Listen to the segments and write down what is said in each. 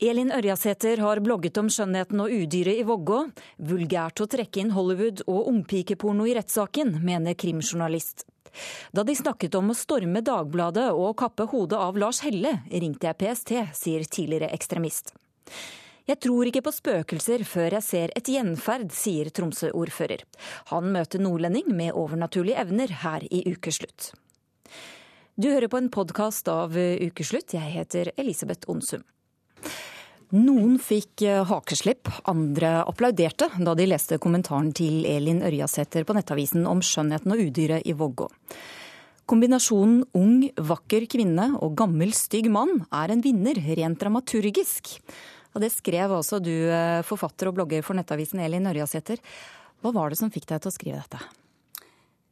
Elin Ørjasæter har blogget om skjønnheten og udyret i Vågå. Vulgært å trekke inn Hollywood og ungpikeporno i rettssaken, mener krimjournalist. Da de snakket om å storme Dagbladet og kappe hodet av Lars Helle, ringte jeg PST, sier tidligere ekstremist. Jeg tror ikke på spøkelser før jeg ser et gjenferd, sier Tromsø-ordfører. Han møter nordlending med overnaturlige evner her i Ukeslutt. Du hører på en podkast av Ukeslutt. Jeg heter Elisabeth Onsum. Noen fikk eh, hakeslipp, andre applauderte da de leste kommentaren til Elin Ørjasæter på Nettavisen om skjønnheten og udyret i Vågå. Kombinasjonen ung, vakker kvinne og gammel, stygg mann er en vinner rent dramaturgisk. Og det skrev altså du, eh, forfatter og blogger for Nettavisen Elin Ørjasæter. Hva var det som fikk deg til å skrive dette?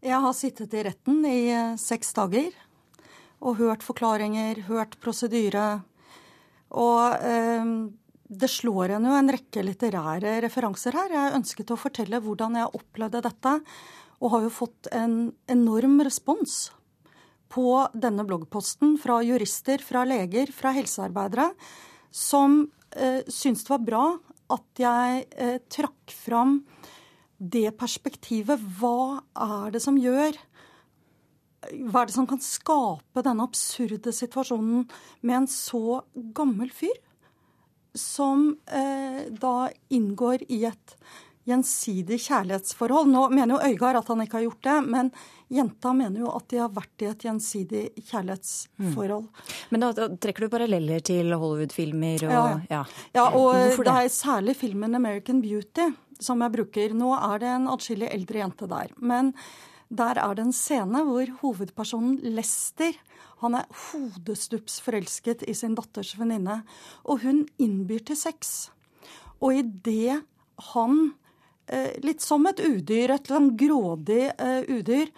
Jeg har sittet i retten i eh, seks dager og hørt forklaringer, hørt prosedyre, og eh, det slår en jo en rekke litterære referanser her. Jeg ønsket å fortelle hvordan jeg opplevde dette, og har jo fått en enorm respons på denne bloggposten fra jurister, fra leger, fra helsearbeidere, som eh, syntes det var bra at jeg eh, trakk fram det perspektivet. Hva er det som gjør hva er det som kan skape denne absurde situasjonen med en så gammel fyr? Som eh, da inngår i et gjensidig kjærlighetsforhold. Nå mener jo Øygard at han ikke har gjort det, men jenta mener jo at de har vært i et gjensidig kjærlighetsforhold. Mm. Men da, da, trekker du paralleller til Hollywood-filmer og ja, ja. ja, og det? det er særlig filmen 'American Beauty' som jeg bruker. Nå er det en atskillig eldre jente der. Men der er det en scene hvor hovedpersonen Lester han er hodestups forelsket i sin datters venninne. Og hun innbyr til sex. Og idet han, eh, litt som et udyr, et sånn grådig uh, udyr,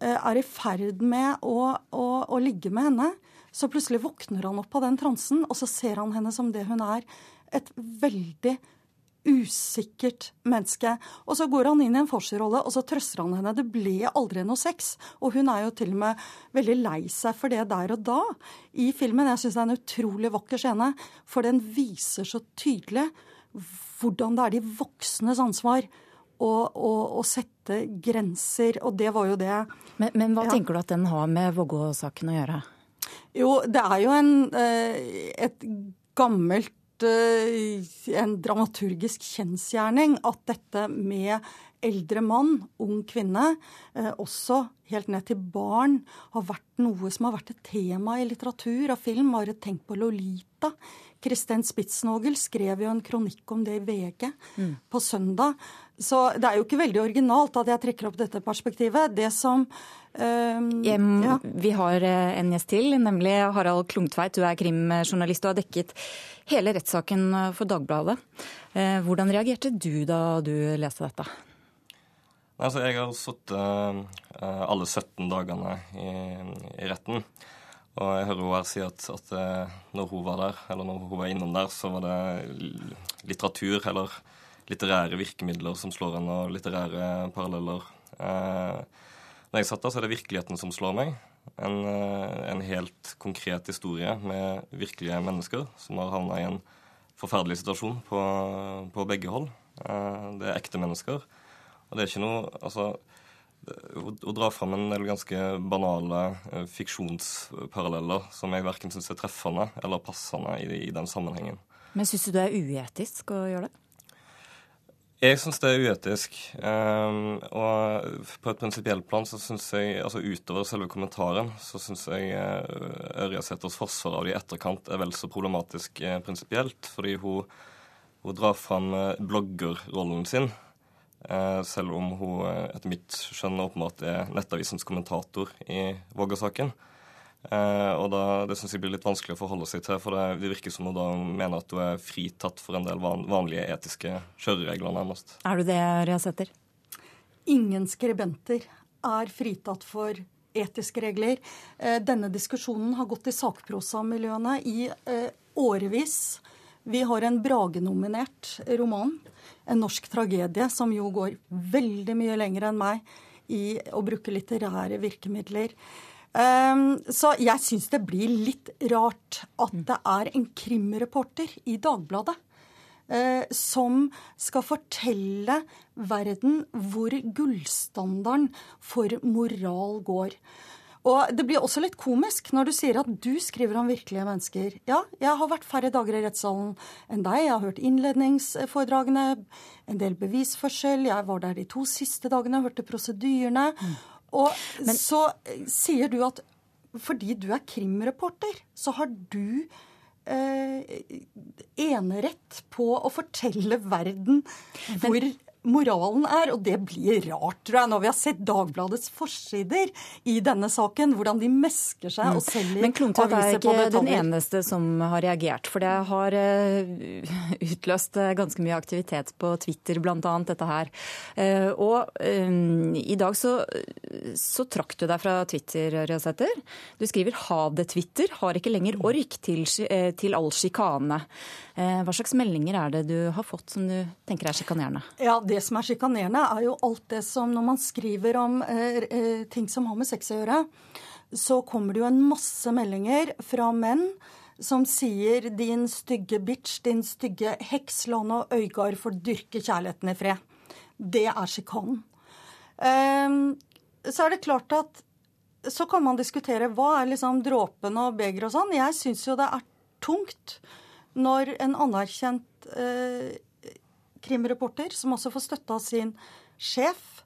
uh, er i ferd med å, å, å ligge med henne, så plutselig våkner han opp av den transen, og så ser han henne som det hun er. Et veldig usikkert menneske. Og så går han inn i en forskerrolle, og så trøster han henne. Det ble aldri noe sex. Og hun er jo til og med veldig lei seg for det der og da i filmen. Jeg syns det er en utrolig vakker scene, for den viser så tydelig hvordan det er de voksnes ansvar. Å, sette grenser, og det var jo det. Men, men hva ja. tenker du at den har med Vågå-saken å gjøre? Jo, det er jo en, eh, et gammelt en dramaturgisk kjensgjerning at dette med eldre mann, ung kvinne, eh, også helt ned til barn, har vært noe som har vært et tema i litteratur og film. Bare tenk på Lolita. Kristin Spitsnogel skrev jo en kronikk om det i VG mm. på søndag. Så det er jo ikke veldig originalt at jeg trekker opp dette perspektivet. Det som um, ja. Vi har eh, en gjest til, nemlig Harald Klungtveit. Du er krimjournalist og har dekket hele rettssaken eh, for Dagbladet. Eh, hvordan reagerte du da du leste dette? Altså, jeg har sittet alle 17 dagene i, i, retten. Og jeg hører henne si at, at når hun var der, eller når hun var innom der, så var det litteratur eller litterære virkemidler som slår henne, og litterære paralleller. Eh, når jeg satt der, så er det virkeligheten som slår meg. En, eh, en helt konkret historie med virkelige mennesker som har havna i en forferdelig situasjon på, på begge hold. Eh, det er ekte mennesker. Og det er ikke noe Altså å, å dra fram en del ganske banale eh, fiksjonsparalleller som jeg verken syns er treffende eller passende i, i den sammenhengen. Men syns du det er uetisk å gjøre det? Jeg syns det er uetisk. Um, og på et prinsipielt plan så syns jeg, altså utover selve kommentaren, så syns jeg uh, Ørjasæters forsvar av det i etterkant er vel så problematisk uh, prinsipielt. Fordi hun, hun, drar fram uh, bloggerrollen sin. Uh, selv om hun etter mitt skjønn åpenbart er Nettavisens kommentator i Vågå-saken. Eh, og da, Det syns jeg blir litt vanskelig å forholde seg til, for det, virker som hun da mener at hun er fritatt for en del van, vanlige etiske kjøreregler, nærmest. Er du det, Riasæter? Ingen skribenter er fritatt for etiske regler. Eh, denne diskusjonen har gått i sakprosamiljøene i eh, årevis. Vi har en Brage-nominert roman, en norsk tragedie, som jo går veldig mye lenger enn meg i å bruke litterære virkemidler. Um, så jeg syns det blir litt rart at det er en krimreporter i Dagbladet uh, som skal fortelle verden hvor gullstandarden for moral går. Og det blir også litt komisk når du sier at du skriver om virkelige mennesker. Ja, jeg har vært færre dager i rettssalen enn deg. Jeg har hørt innledningsforedragene, en del bevisførsel. Jeg var der de to siste dagene hørte prosedyrene. Mm. Og Men, så eh, sier du at fordi du er krimreporter, så har du eh, enerett på å fortelle verden hvor moralen er. Og det blir rart, tror jeg, når vi har sett Dagbladets forsider i denne saken. Hvordan de mesker seg og mm. selger Men Klungtvedt er ikke den eneste som har reagert. For det har eh, utløst eh, ganske mye aktivitet på Twitter, bl.a. dette her. Og og i dag så, så trakk du deg fra Twitter, Røsæter. Du skriver 'ha det, Twitter'. Har ikke lenger ork til, til all sjikane. Hva slags meldinger er det du har fått som du tenker er sjikanerende? Ja, det det som er sjikanerende, er jo alt det som Når man skriver om eh, eh, ting som har med sex å gjøre, så kommer det jo en masse meldinger fra menn som sier 'din stygge bitch', 'din stygge heks', la nå Øygard få dyrke kjærligheten i fred. Det er sjikanen. Um, så er det klart at så kan man diskutere hva er liksom dråpen og begeret og sånn. Jeg syns jo det er tungt når en anerkjent eh, krimreporter, som også får støtte av sin sjef,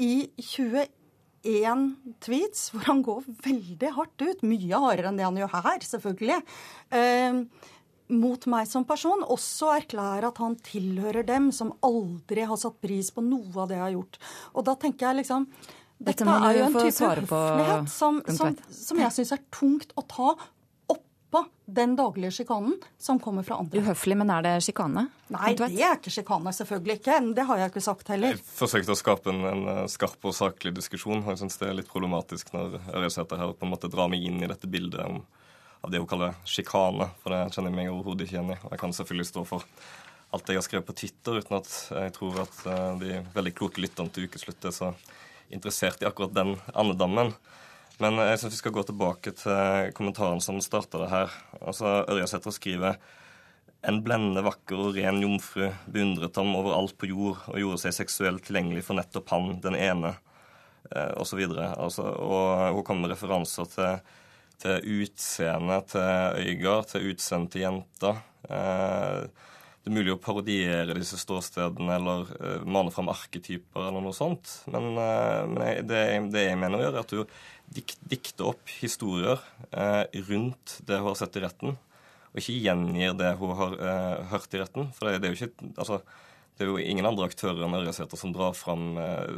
i 21 tweets, hvor han går veldig hardt ut, mye hardere enn det han gjør her, selvfølgelig, eh, mot meg som person, også erklærer at han tilhører dem som aldri har satt pris på noe av det jeg har gjort. Og da tenker jeg liksom dette er jo en type høflighet som, som, som jeg syns er tungt å ta på den daglige sjikanen som kommer fra andre. Uhøflig, men er det sjikane? Nei, det er ikke sjikane. Selvfølgelig ikke. Det har jeg ikke sagt heller. Jeg forsøkte å skape en, en eh, skarp og saklig diskusjon. og Jeg syns det er litt problematisk når Ørjesæter her på en måte drar meg inn i dette bildet om, av det hun kaller sjikane. For det kjenner jeg meg overhodet ikke igjen i. Og jeg kan selvfølgelig stå for alt jeg har skrevet på Twitter, uten at jeg tror at eh, de veldig kloke lytterne til Ukeslutt er så interessert i akkurat den andedammen. Men jeg syns vi skal gå tilbake til kommentaren som starta det her. Altså, Ørjasæter skriver en blendende vakker og ren jomfru beundret ham overalt på jord og gjorde seg seksuelt tilgjengelig for nettopp han, den ene, eh, osv. Altså, og hun kommer med referanser til, til utseendet til Øygard, til utseendet til jenta. Eh, det er mulig å parodiere disse ståstedene eller uh, mane fram arketyper eller noe sånt. Men, uh, men jeg, det, det, jeg mener å gjøre, er at du dik, dikter opp historier uh, rundt det hun har sett i retten, og ikke gjengir det hun har hørt i retten. For det, det, er jo ikke altså, det er jo ingen andre aktører enn Ørjasæter som drar fram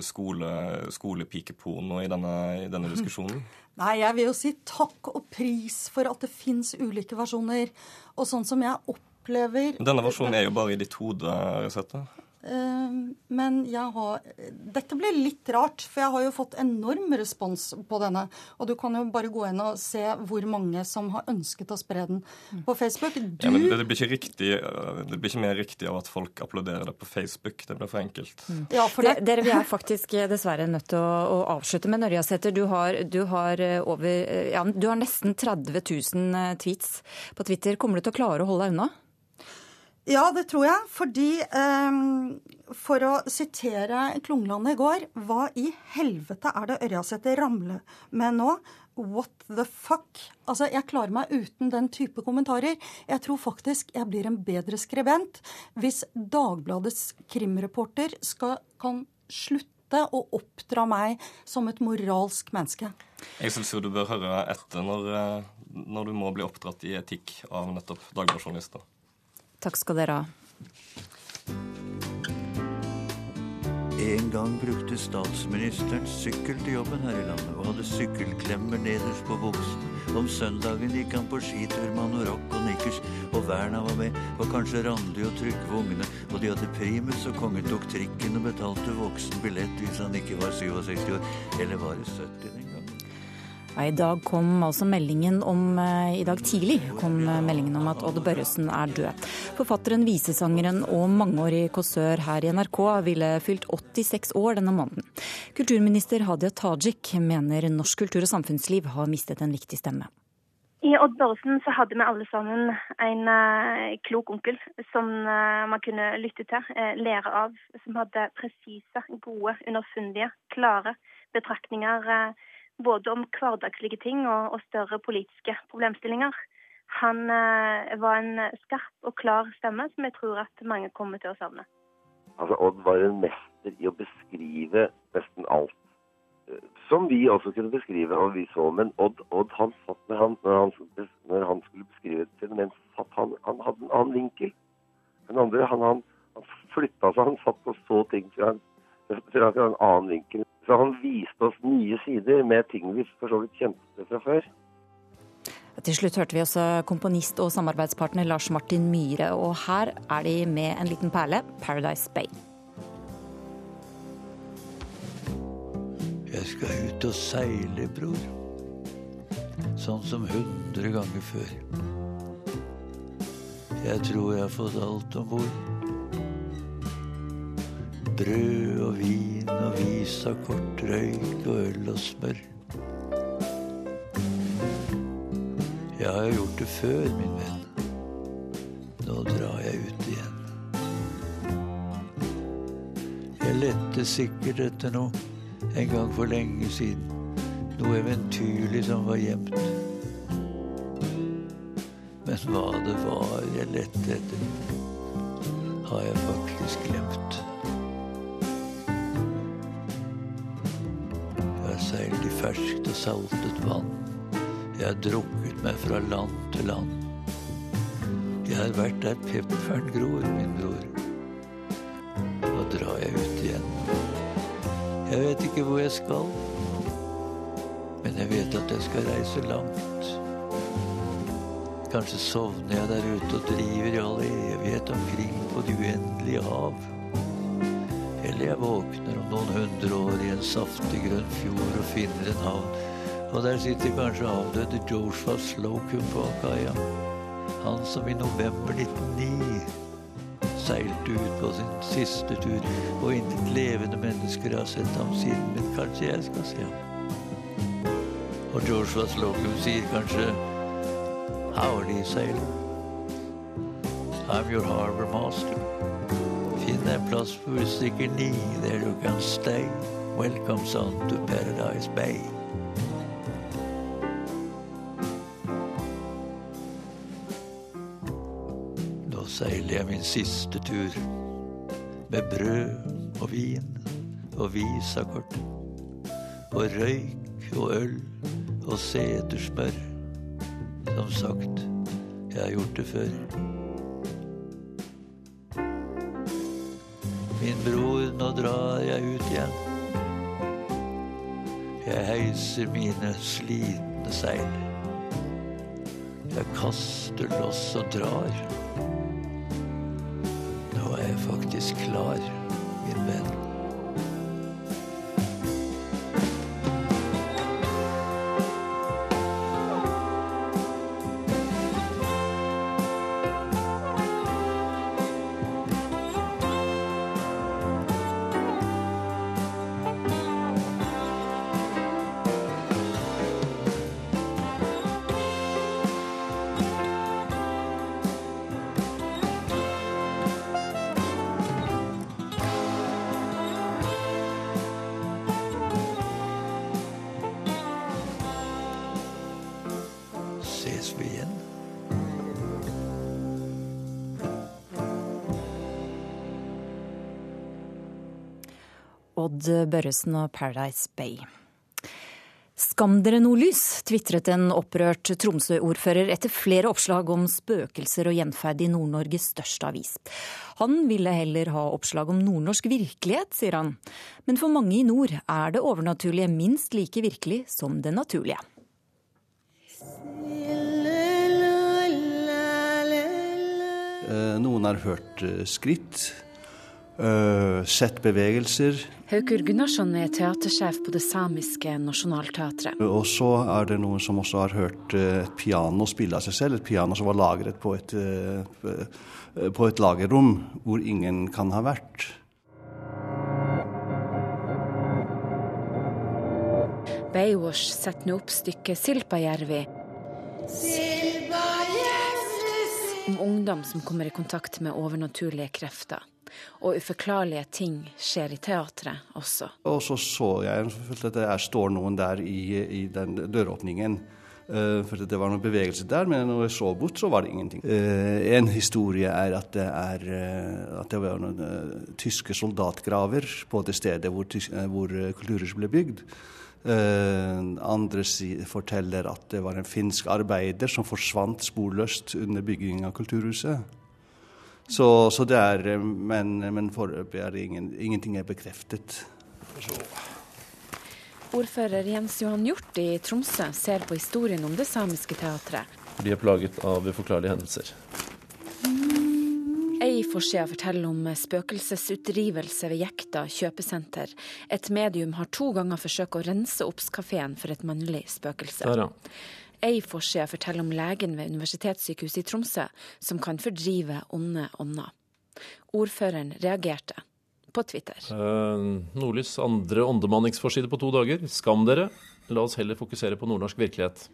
skole, skolepikeporno i denne, i denne diskusjonen. Nei, jeg vil jo si takk og pris for at det fins ulike versjoner. Og sånn som jeg opplever opplever Denne versjonen er jo bare i ditt hode, Resette. Uh, men jeg har Dette blir litt rart, for jeg har jo fått enorm respons på denne. Og du kan jo bare gå inn og se hvor mange som har ønsket å spre den på Facebook. Du... Ja, men det blir, ikke riktig, det blir ikke mer riktig av at folk applauderer det på Facebook. Det blir for enkelt. Mm. Ja, for det... Dere, vi er faktisk dessverre nødt til å, å avslutte. Men Ørjasæter, du, du, har eh, over ja, du har nesten 30 000 eh, tweets på Twitter. Kommer du til å klare å holde deg unna? Ja, det tror jeg. Fordi, um, for å sitere Klungland i går, hva i helvete er det Ørjasæter ramler med nå? What the fuck? Altså, Jeg klarer meg uten den type kommentarer. Jeg tror faktisk jeg blir en bedre skribent hvis Dagbladets krimreporter skal, kan slutte å oppdra meg som et moralsk menneske. Jeg syns jo du bør høre etter når, eh, når du må bli oppdratt i etikk av nettopp Dagbladet-journalister. Takk skal dere ha. En gang brukte statsministeren sykkel til jobben her i landet, og hadde sykkelklemmer nederst på buksen. Om søndagen gikk han på skitur med anorakk og nikkers, og Verna var med, og kanskje Randi og Trygve ungene, og de hadde primus, og kongen tok trikken og betalte voksen billett hvis han ikke var 67 år, eller var det 70 den I dag kom altså meldingen om eh, I dag tidlig kom meldingen om at Odd Børresen er død. Forfatteren, visesangeren og mangeårig kåsør her i NRK ville fylt 86 år denne måneden. Kulturminister Hadia Tajik mener norsk kultur og samfunnsliv har mistet en viktig stemme. I Odd Børresen så hadde vi alle sammen en uh, klok onkel som man kunne lytte til, lære av. Som hadde presise, gode, underfundige, klare betraktninger både om hverdagslige ting og, og større politiske problemstillinger. Han var en skarp og klar stemme som jeg tror at mange kommer til å savne. Altså, Odd var en mester i å beskrive nesten alt som vi også kunne beskrive, og vi så. Men Odd, Odd han satt med han, når, han, når han skulle beskrive et fenomen, satt han, han hadde en annen vinkel. Den andre, han, han, han flytta seg, han satt og så ting fra, fra en annen vinkel. Så han viste oss nye sider med ting vi for så vidt kjente fra før. Til slutt hørte vi også komponist og samarbeidspartner Lars Martin Myhre, og her er de med en liten perle, 'Paradise Bay'. Jeg skal ut og seile, bror. Sånn som hundre ganger før. Jeg tror jeg har fått alt om bord. Brød og vin og vis av kort røyk og øl og smør. Jeg har gjort det før, min venn. Nå drar jeg ut igjen. Jeg lette sikkert etter noe en gang for lenge siden. Noe eventyrlig som var gjemt. Men hva det var jeg lette etter, har jeg faktisk glemt. Seilt i ferskt og saltet vann. Jeg har drukket meg fra land til land. Jeg har vært der pepperen gror, min bror. Nå drar jeg ut igjen. Jeg vet ikke hvor jeg skal, men jeg vet at jeg skal reise langt. Kanskje sovner jeg der ute og driver i all evighet omkring på det uendelige hav. Eller jeg våkner om noen hundre år i en saftig grønn fjord og finner en havn. Og der sitter kanskje avdøde Joshua Slocum på kaia. Han som i november 1909 seilte ut på sin siste tur, og intet levende mennesker har sett ham siden, men kanskje jeg skal se ham. Og Joshua Slocum sier kanskje Howdy, sailor. I'm your harbor master. Finn en plass for du ni, der du kan stay. Welcome son to Paradise Bay. Da seiler jeg min siste tur. Med brød og vin og visakort. Og røyk og øl og setersmør. Som sagt, jeg har gjort det før. Min bror, nå drar jeg ut igjen. Jeg heiser mine slitne seil. Jeg kaster loss og drar Nå er jeg faktisk klar, min venn. Odd Børresen og Paradise Bay. Skam dere nordlys, tvitret en opprørt Tromsø-ordfører etter flere oppslag om spøkelser og gjenferd i Nord-Norges største avis. Han ville heller ha oppslag om nordnorsk virkelighet, sier han. Men for mange i nord er det overnaturlige minst like virkelig som det naturlige. Eh, noen har hørt eh, skritt. Uh, sett bevegelser. Haukur Gunnarsson er teatersjef på det samiske nasjonalteatret. Og så er det noen som også har hørt uh, et piano spille av seg selv. Et piano som var lagret på et, uh, på et lagerrom hvor ingen kan ha vært. Baywash setter nå opp stykket Silpajärvi. Om ungdom som kommer i kontakt med overnaturlige krefter. Og uforklarlige ting skjer i teatret også. Og så så jeg at det står noen der i, i den døråpningen. Uh, for det var noen bevegelse der, men når jeg så bort, så var det ingenting. Uh, en historie er at det, er, uh, at det var noen tyske soldatgraver på det stedet hvor, hvor Kulturhuset ble bygd. Andre forteller at det var en finsk arbeider som forsvant sporløst under byggingen av kulturhuset. Så, så det er eh, Men, men foreløpig er det ingen, ingenting er bekreftet. Så. Ordfører Jens Johan Hjort i Tromsø ser på historien om det samiske teatret. De er plaget av uforklarlige hendelser. Ei forside forteller om spøkelsesutdrivelse ved Jekta kjøpesenter. Et medium har to ganger forsøkt å rense Obs-kafeen for et mannlig spøkelse. Der, ja. Ei forside forteller om legen ved Universitetssykehuset i Tromsø som kan fordrive onde ånder. Ordføreren reagerte på Twitter. Uh, Nordlys andre åndemanningsforside på to dager. Skam dere. La oss heller fokusere på nordnorsk virkelighet.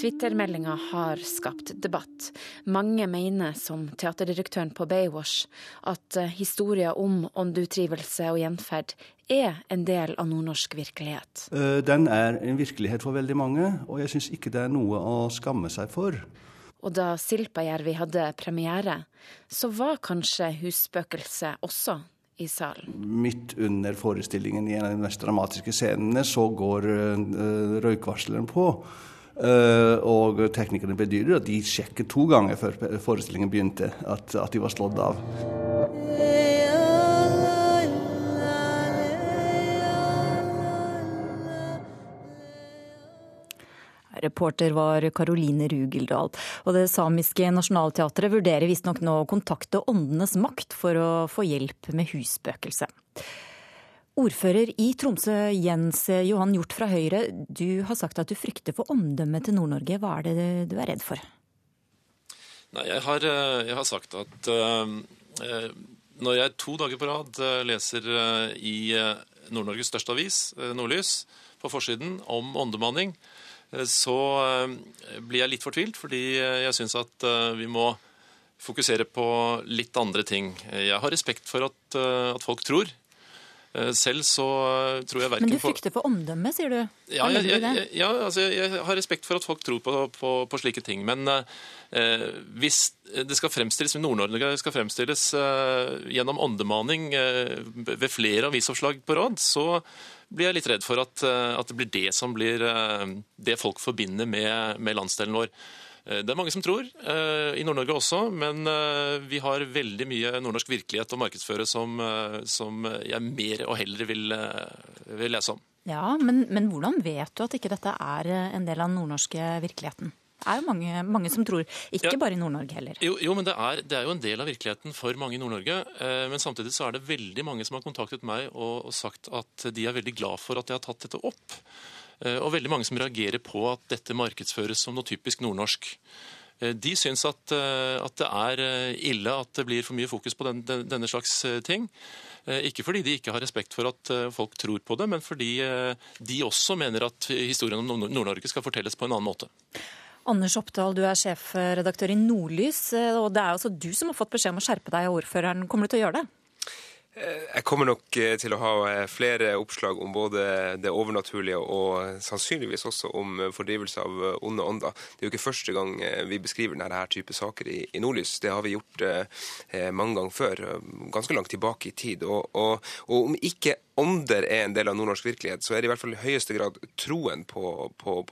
Twitter-meldinga har skapt debatt. Mange mener, som teaterdirektøren på Baywatch, at eh, historier om åndeutdrivelse og gjenferd er en del av nordnorsk virkelighet. Eh, den er en virkelighet for veldig mange, og jeg syns ikke det er noe å skamme seg for. Og da Silpajärvi hadde premiere, så var kanskje husspøkelset også i salen. Midt under forestillingen i en av de mest dramatiske scenene så går uh, røykvarsleren på. Uh, og teknikerne bedyrer at de sjekket to ganger før forestillingen begynte at, at de var slått av. Reporter var Karoline Rugeldal. Og det samiske nasjonalteatret vurderer visstnok nå å kontakte Åndenes makt for å få hjelp med husspøkelset. Ordfører i Tromsø, Jens Johan Hjort fra Høyre. Du har sagt at du frykter for omdømmet til Nord-Norge. Hva er det du er redd for? Nei, jeg har, eh, jeg har sagt at uh, når jeg to dager på rad leser i Nord-Norges største avis, Nordlys, på forsiden om åndemanning, så blir jeg litt fortvilt, fordi jeg syns at vi må fokusere på litt andre ting. Jeg har respekt for at, at folk tror. Eh, selv så eh, tror jeg verken Men du frykter for omdømmet, sier du? Ja, jeg, jeg, ja altså, jeg, har respekt for at folk tror på, på, på slike ting. Men eh, hvis det skal fremstilles, Nord-Norge skal fremstilles eh, gjennom åndemaning eh, ved flere avisoppslag på rad, så blir jeg litt redd for at, eh, at det blir det som blir det folk forbinder med, med landsdelen vår. Eh, det er mange som tror, eh, i Nord-Norge også, men eh, vi har veldig mye nordnorsk virkelighet å markedsføre som, som jeg mer og heller vil, vil lese om. Ja, men, men, hvordan vet du at ikke dette er en del av den nordnorske virkeligheten? Det er jo mange, mange som tror, ikke ja. bare i Nord-Norge heller. Jo, jo men det er, det er, jo en del av virkeligheten for mange i Nord-Norge. Men samtidig så er det veldig mange som har kontaktet meg og, og sagt at de er veldig glad for at jeg har tatt dette opp. Eh, og veldig mange som reagerer på at dette markedsføres som noe typisk nordnorsk. Eh, de syns at, eh, at, det er ille at det blir for mye fokus på den, den, denne slags ting. Ikke fordi de ikke har respekt for at folk tror på det, men fordi de også mener at historien om Nord-Norge skal fortelles på en annen måte. Anders Oppdal, du er sjefredaktør i Nordlys, og det er altså du som har fått beskjed om å skjerpe deg og ordføreren. Kommer du til å gjøre det? Jeg kommer nok eh, til å ha eh, flere oppslag om både det overnaturlige og sannsynligvis også om eh, fordrivelse av onde ånder. Det er jo ikke første gang vi beskriver denne type saker i, Nordlys. Det har vi gjort eh, mange ganger før, ganske langt tilbake i tid. Og, og, og om ikke ånder er en del av nordnorsk virkelighet, så er det i hvert fall i høyeste grad troen på,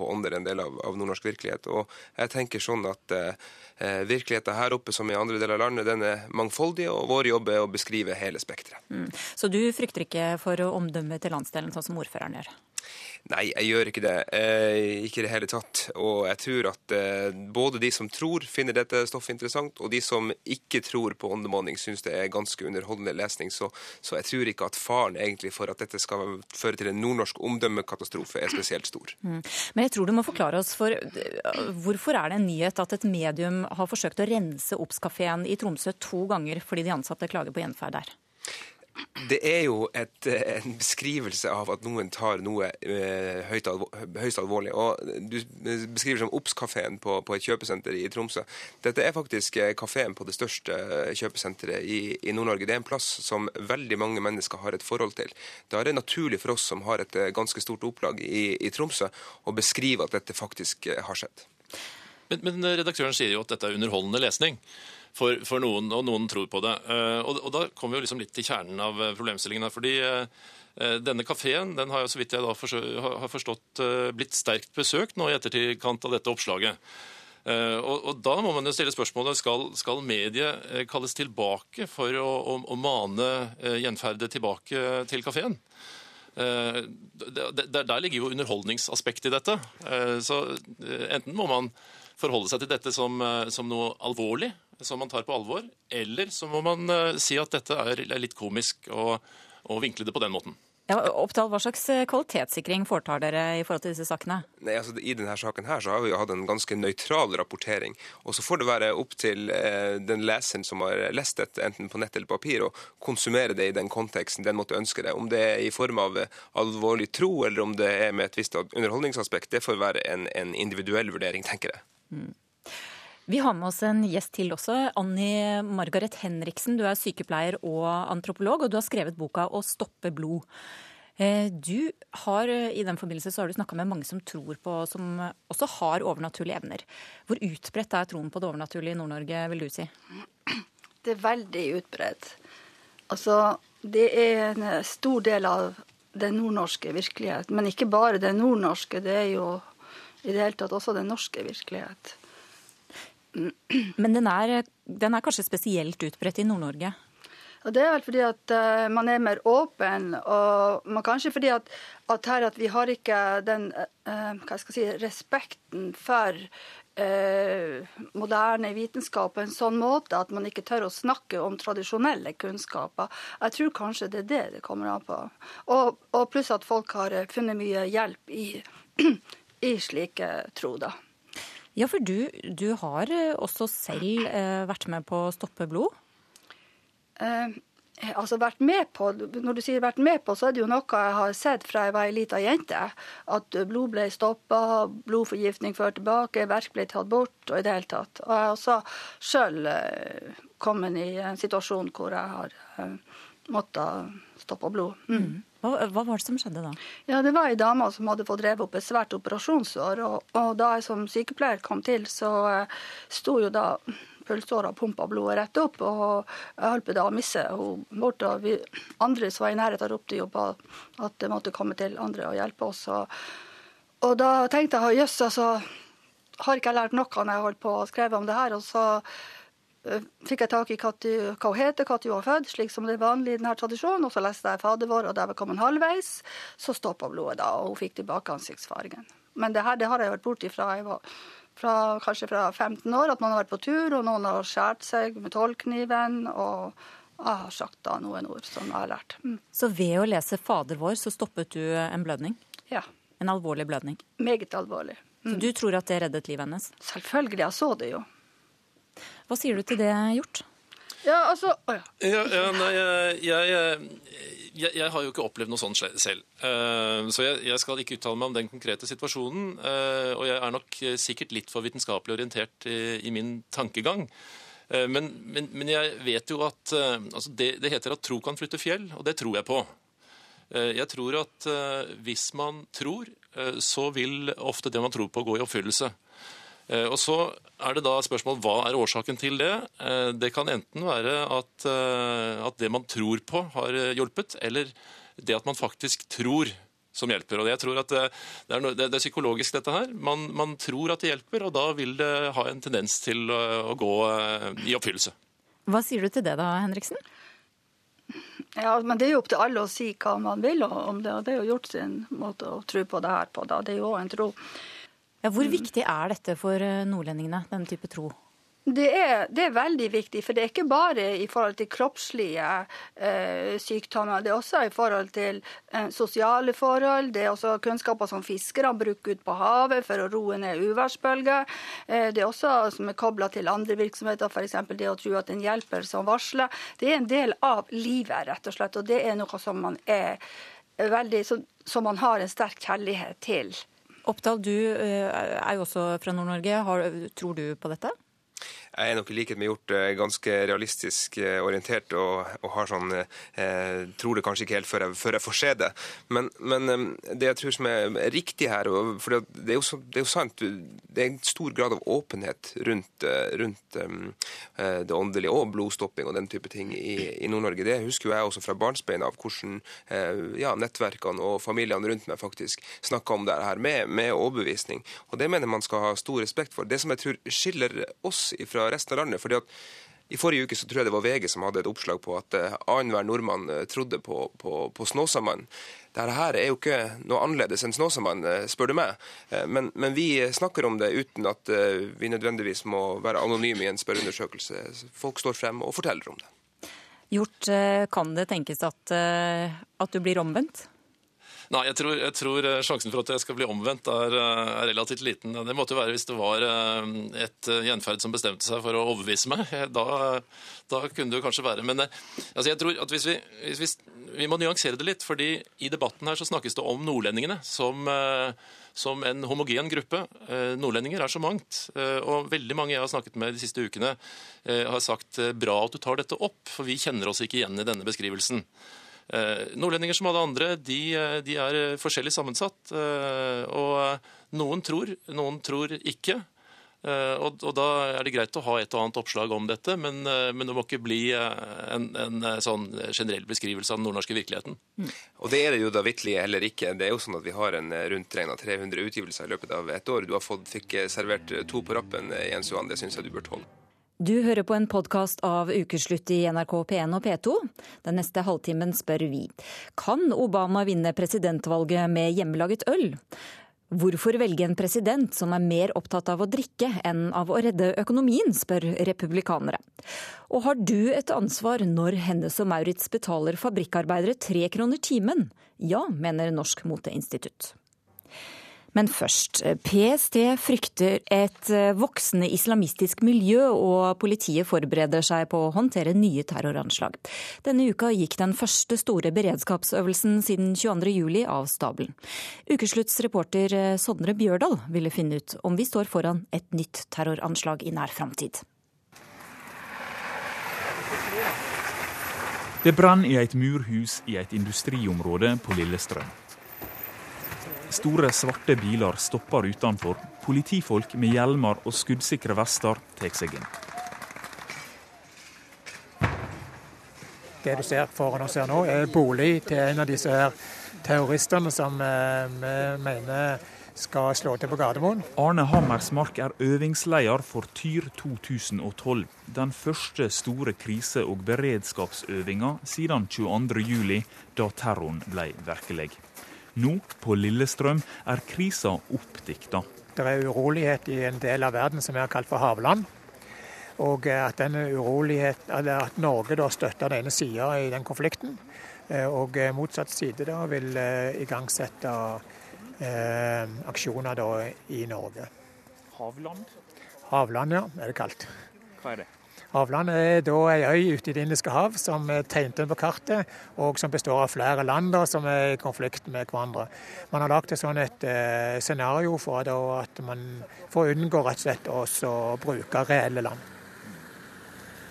ånder en del av, av, nordnorsk virkelighet. Og jeg tenker sånn at eh, virkeligheten her oppe som i andre deler av landet, den er mangfoldig, og vår jobb er å beskrive hele spekteret. Mm. Så du frykter ikke for omdømmet til landsdelen, sånn som ordføreren gjør? Nei, jeg gjør ikke det. Eh, ikke i det hele tatt. Og jeg tror at eh, både de som tror finner dette stoffet interessant, og de som ikke tror på åndemåning, syns det er ganske underholdende lesning. Så, så, jeg tror ikke at faren egentlig for at dette skal føre til en nordnorsk omdømmekatastrofe, er spesielt stor. Mm. Men jeg tror du må forklare oss for hvorfor er det en nyhet at et medium har forsøkt å rense Obs-kafeen i Tromsø to ganger fordi de ansatte klager på gjenferd der? Det er jo et, en beskrivelse av at noen tar noe eh, høyst alvorlig. Og Du beskriver som Obs-kafeen på, på, et kjøpesenter i Tromsø. Dette er faktisk eh, kafeen på det største kjøpesenteret i, i Nord-Norge. Det er en plass som veldig mange mennesker har et forhold til. Da er det naturlig for oss som har et eh, ganske stort opplag i, i Tromsø, å beskrive at dette faktisk eh, har skjedd. Men, men redaktøren sier jo at dette er underholdende lesning for, for, noen, og noen tror på det. Uh, og, og, Da kommer vi liksom litt til kjernen av eh, problemstillingen. her, fordi uh, denne kafeen den har jo, så vidt jeg da har forstått, blitt sterkt besøkt nå i etterkant av dette oppslaget. Og, og, Da må man jo stille spørsmålet skal, skal mediet kalles tilbake for å, å, å mane gjenferdet tilbake til kafeen. Der, der, ligger jo underholdningsaspektet i dette. Så enten må man forholde seg til dette som, som noe alvorlig, som man tar på alvor, eller så må man uh, si at dette er, litt komisk og, og vinkle det på den måten. Ja, Oppdal, Hva slags eh, kvalitetssikring foretar dere i forhold til disse sakene? Nei, altså I denne saken her så har vi jo hatt en ganske nøytral rapportering. Og Så får det være opp til eh, den leseren som har lest dette, enten på nett eller papir, å konsumere det i den konteksten den måtte ønske det. Om det er i form av alvorlig tro, eller om det er med et visst underholdningsaspekt, det får være en, en individuell vurdering, tenker jeg. Mm. Vi har med oss en gjest til også. Anni Margaret Henriksen, du er sykepleier og antropolog, og du har skrevet boka 'Å stoppe blod'. Eh, du har, I den forbindelse så har du snakka med mange som tror på, som også har overnaturlige evner. Hvor utbredt er troen på det overnaturlige i Nord-Norge, vil du si? Det er veldig utbredt. Altså, det er en stor del av den nordnorske virkelighet. Men ikke bare den nordnorske, det er jo i det hele tatt også den norske virkelighet. Men den er, den er kanskje spesielt utbredt i Nord-Norge? Og Det er vel fordi at uh, man er mer åpen, og man kanskje fordi at, at her at vi har ikke den uh, hva skal jeg si, respekten for uh, moderne vitenskap på en sånn måte at man ikke tør å snakke om tradisjonelle kunnskaper. Jeg tror kanskje det er det det kommer an på. Og, og pluss at folk har funnet mye hjelp i, i slike tro, da. Ja, for du, du har eh, også selv eh, vært med på å stoppe blod? Eh, altså vært med på, Når du sier vært med på, så er det jo noe jeg har sett fra jeg var ei lita jente. At blod ble stoppa, blodforgiftning ført tilbake, verk ble tatt bort, og i det hele tatt. Og jeg har også sjøl eh, kommet i en situasjon hvor jeg har måttet stoppe blod. Mm. Hva, hva, var det som skjedde da? Ja, Det var ei dame som hadde fått drevet opp et svært operasjonsår. Og, og, da jeg som sykepleier kom til, så uh, sto jo da pølseåra pumpa blodet rett opp. Og jeg holdt på å miste henne bort. Og vi andre som var i nærheten, ropte jo på at det måtte komme til andre og hjelpe oss. Og, og da tenkte jeg jøss, altså har ikke jeg lært noe når jeg holdt på å skrive om det her. Og så fikk jeg tak i hva hun heter, når hun var født, slik som det er vanlig i denne tradisjonen. Og så leste jeg fader vår, og der kom en halvveis, så stoppa blodet da, og hun fikk tilbake ansiktsfargen. Men det her det har jeg vært borti fra jeg var fra, kanskje fra 15 år, at man har vært på tur, og noen har skåret seg med tollkniven. og jeg har sagt da noen ord som jeg har lært. Mm. Så ved å lese Fader vår, så stoppet du en blødning? Ja. En alvorlig blødning? Meget alvorlig. Mm. Så du tror at det reddet livet hennes? Selvfølgelig, jeg så det jo. Hva sier du til det, Hjort? Ja, altså Å ja. ja, ja nei, jeg, jeg, jeg, har jo ikke opplevd noe sånt selv. Uh, så jeg, skal ikke uttale meg om den konkrete situasjonen. Uh, og jeg er nok sikkert litt for vitenskapelig orientert i, i min tankegang. Men, men, men, jeg vet jo at altså det, det, heter at tro kan flytte fjell, og det tror jeg på. Jeg tror at hvis man tror, så vil ofte det man tror på, gå i oppfyllelse. Eh, og Så er det da spørsmål hva er årsaken til det. Eh, det kan enten være at, eh, at det man tror på, har hjulpet, eller det at man faktisk tror som hjelper. Og jeg tror at det, det, er, det er, psykologisk, dette her. Man, man, tror at det hjelper, og da vil det ha en tendens til å, å gå i oppfyllelse. Hva sier du til det da, Henriksen? Ja, men det er jo opp til alle å si hva man vil om det. Og det er jo gjort sin måte å tro på det her på. Da. Det er jo òg en tro. Ja, hvor viktig er dette for eh, nordlendingene, denne type tro? Det er, det er, veldig viktig, for det er ikke bare i forhold til kroppslige eh, sykdommer. Det er også i forhold til eh, sosiale forhold. Det er også kunnskaper som fiskere bruker ut på havet for å roe ned uværsbølger. Eh, det er også som er kobla til andre virksomheter, f.eks. det å tro at en hjelper som varsler. Det er en del av livet, rett og slett. Og det er noe som man er veldig, som man har en sterk kjærlighet til. Oppdal, du eh, er jo også fra Nord-Norge. Tror du på dette? Jeg er nok i likhet med Hjort eh, ganske realistisk eh, orientert og, og har sånn eh, Tror det kanskje ikke helt før jeg, før jeg får se det. Men, men, eh, det jeg tror som er riktig her, for det er, jo, så, det er jo sant Det er en stor grad av åpenhet rundt, rundt um, det åndelige og blodstopping og den type ting i, i Nord-Norge. Det husker jo jeg også fra barnsbein av, hvordan eh, ja, nettverkene og familiene rundt meg faktisk snakka om det her med, med overbevisning. Og det mener man skal ha stor respekt for. Det som jeg tror skiller oss ifra resten av landet. fordi at i forrige uke så tror jeg det var VG som hadde et oppslag på at uh, annenhver nordmann uh, trodde på, på, på Snåsamannen. Dette her er jo ikke noe annerledes enn Snåsamannen, uh, spør du meg. Men, men, vi snakker om det uten at vi nødvendigvis må være anonyme i en spørreundersøkelse. Folk står frem og forteller om det. Gjort, kan det tenkes at, at du blir omvendt? Nei, jeg tror, jeg tror, eh, sjansen for at jeg skal bli omvendt, er, eh, er, relativt liten. Det måtte jo være hvis det var eh, et gjenferd som bestemte seg for å overbevise meg. Da, da kunne det jo kanskje være. Men altså, jeg tror at hvis vi, hvis vi, vi, må nyansere det litt. fordi i debatten her så snakkes det om nordlendingene som, som en homogen gruppe. Nordlendinger er så mangt. Og veldig mange jeg har snakket med de siste ukene, har sagt bra at du tar dette opp, for vi kjenner oss ikke igjen i denne beskrivelsen. Eh, nordlendinger som alle andre, de, eh, de er eh, forskjellig sammensatt. Og noen tror, noen tror ikke. Og, og, Da er det greit å ha et og annet oppslag om dette, men, men det må ikke bli en, en, sånn generell beskrivelse av den nordnorske virkeligheten. Mm. Og Det er det jo da vitterlig heller ikke. Det er jo sånn at Vi har en rundt 300 utgivelser i løpet av et år. Du har fått, fikk servert to på rappen, Jens Johan. Det syns jeg du bør tåle. Du hører på en podkast av Ukeslutt i NRK P1 og P2. Den neste halvtimen spør vi kan Obama vinne presidentvalget med hjemmelaget øl? Hvorfor velge en president som er mer opptatt av å drikke enn av å redde økonomien, spør republikanere. Og har du et ansvar når Hennes og Maurits betaler fabrikkarbeidere tre kroner timen? Ja, mener Norsk Moteinstitutt. Men først. PST frykter et eh, voksende islamistisk miljø, og politiet forbereder seg på å håndtere nye terroranslag. Denne uka gikk den første store beredskapsøvelsen siden 22.07 av stabelen. Ukeslutts reporter eh, Sondre Bjørdal ville finne ut om vi står foran et nytt terroranslag i nær framtid. Det brann i et murhus i et industriområde på Lillestrøm. Store, svarte biler stopper utenfor. Politifolk med hjelmer og skuddsikre vester tar seg inn. Det du ser foran oss her nå, er bolig til en av disse her terroristene som eh, vi mener skal slå til på Gardermoen. Arne Hammersmark er øvingsleder for Tyr 2012. Den første store krise- og beredskapsøvinga siden 22.07, da terroren ble virkelig. Nå, på Lillestrøm, er krisa oppdikta. Det er urolighet i en del av verden som vi har kalt for havland. Og at, at Norge da støtter den ene sida i den konflikten, eh, og motsatt side da vil eh, igangsette eh, aksjoner da i Norge. Havland? Havland, ja, er det kalt. Hva er det? Havland er da ei øy ute i Det indiske hav som er tegnet på kartet, og som består av flere land som er i konflikt med hverandre. Man har lagd et sånn et eh, scenario for at man får unngå rett og slett å bruke reelle land.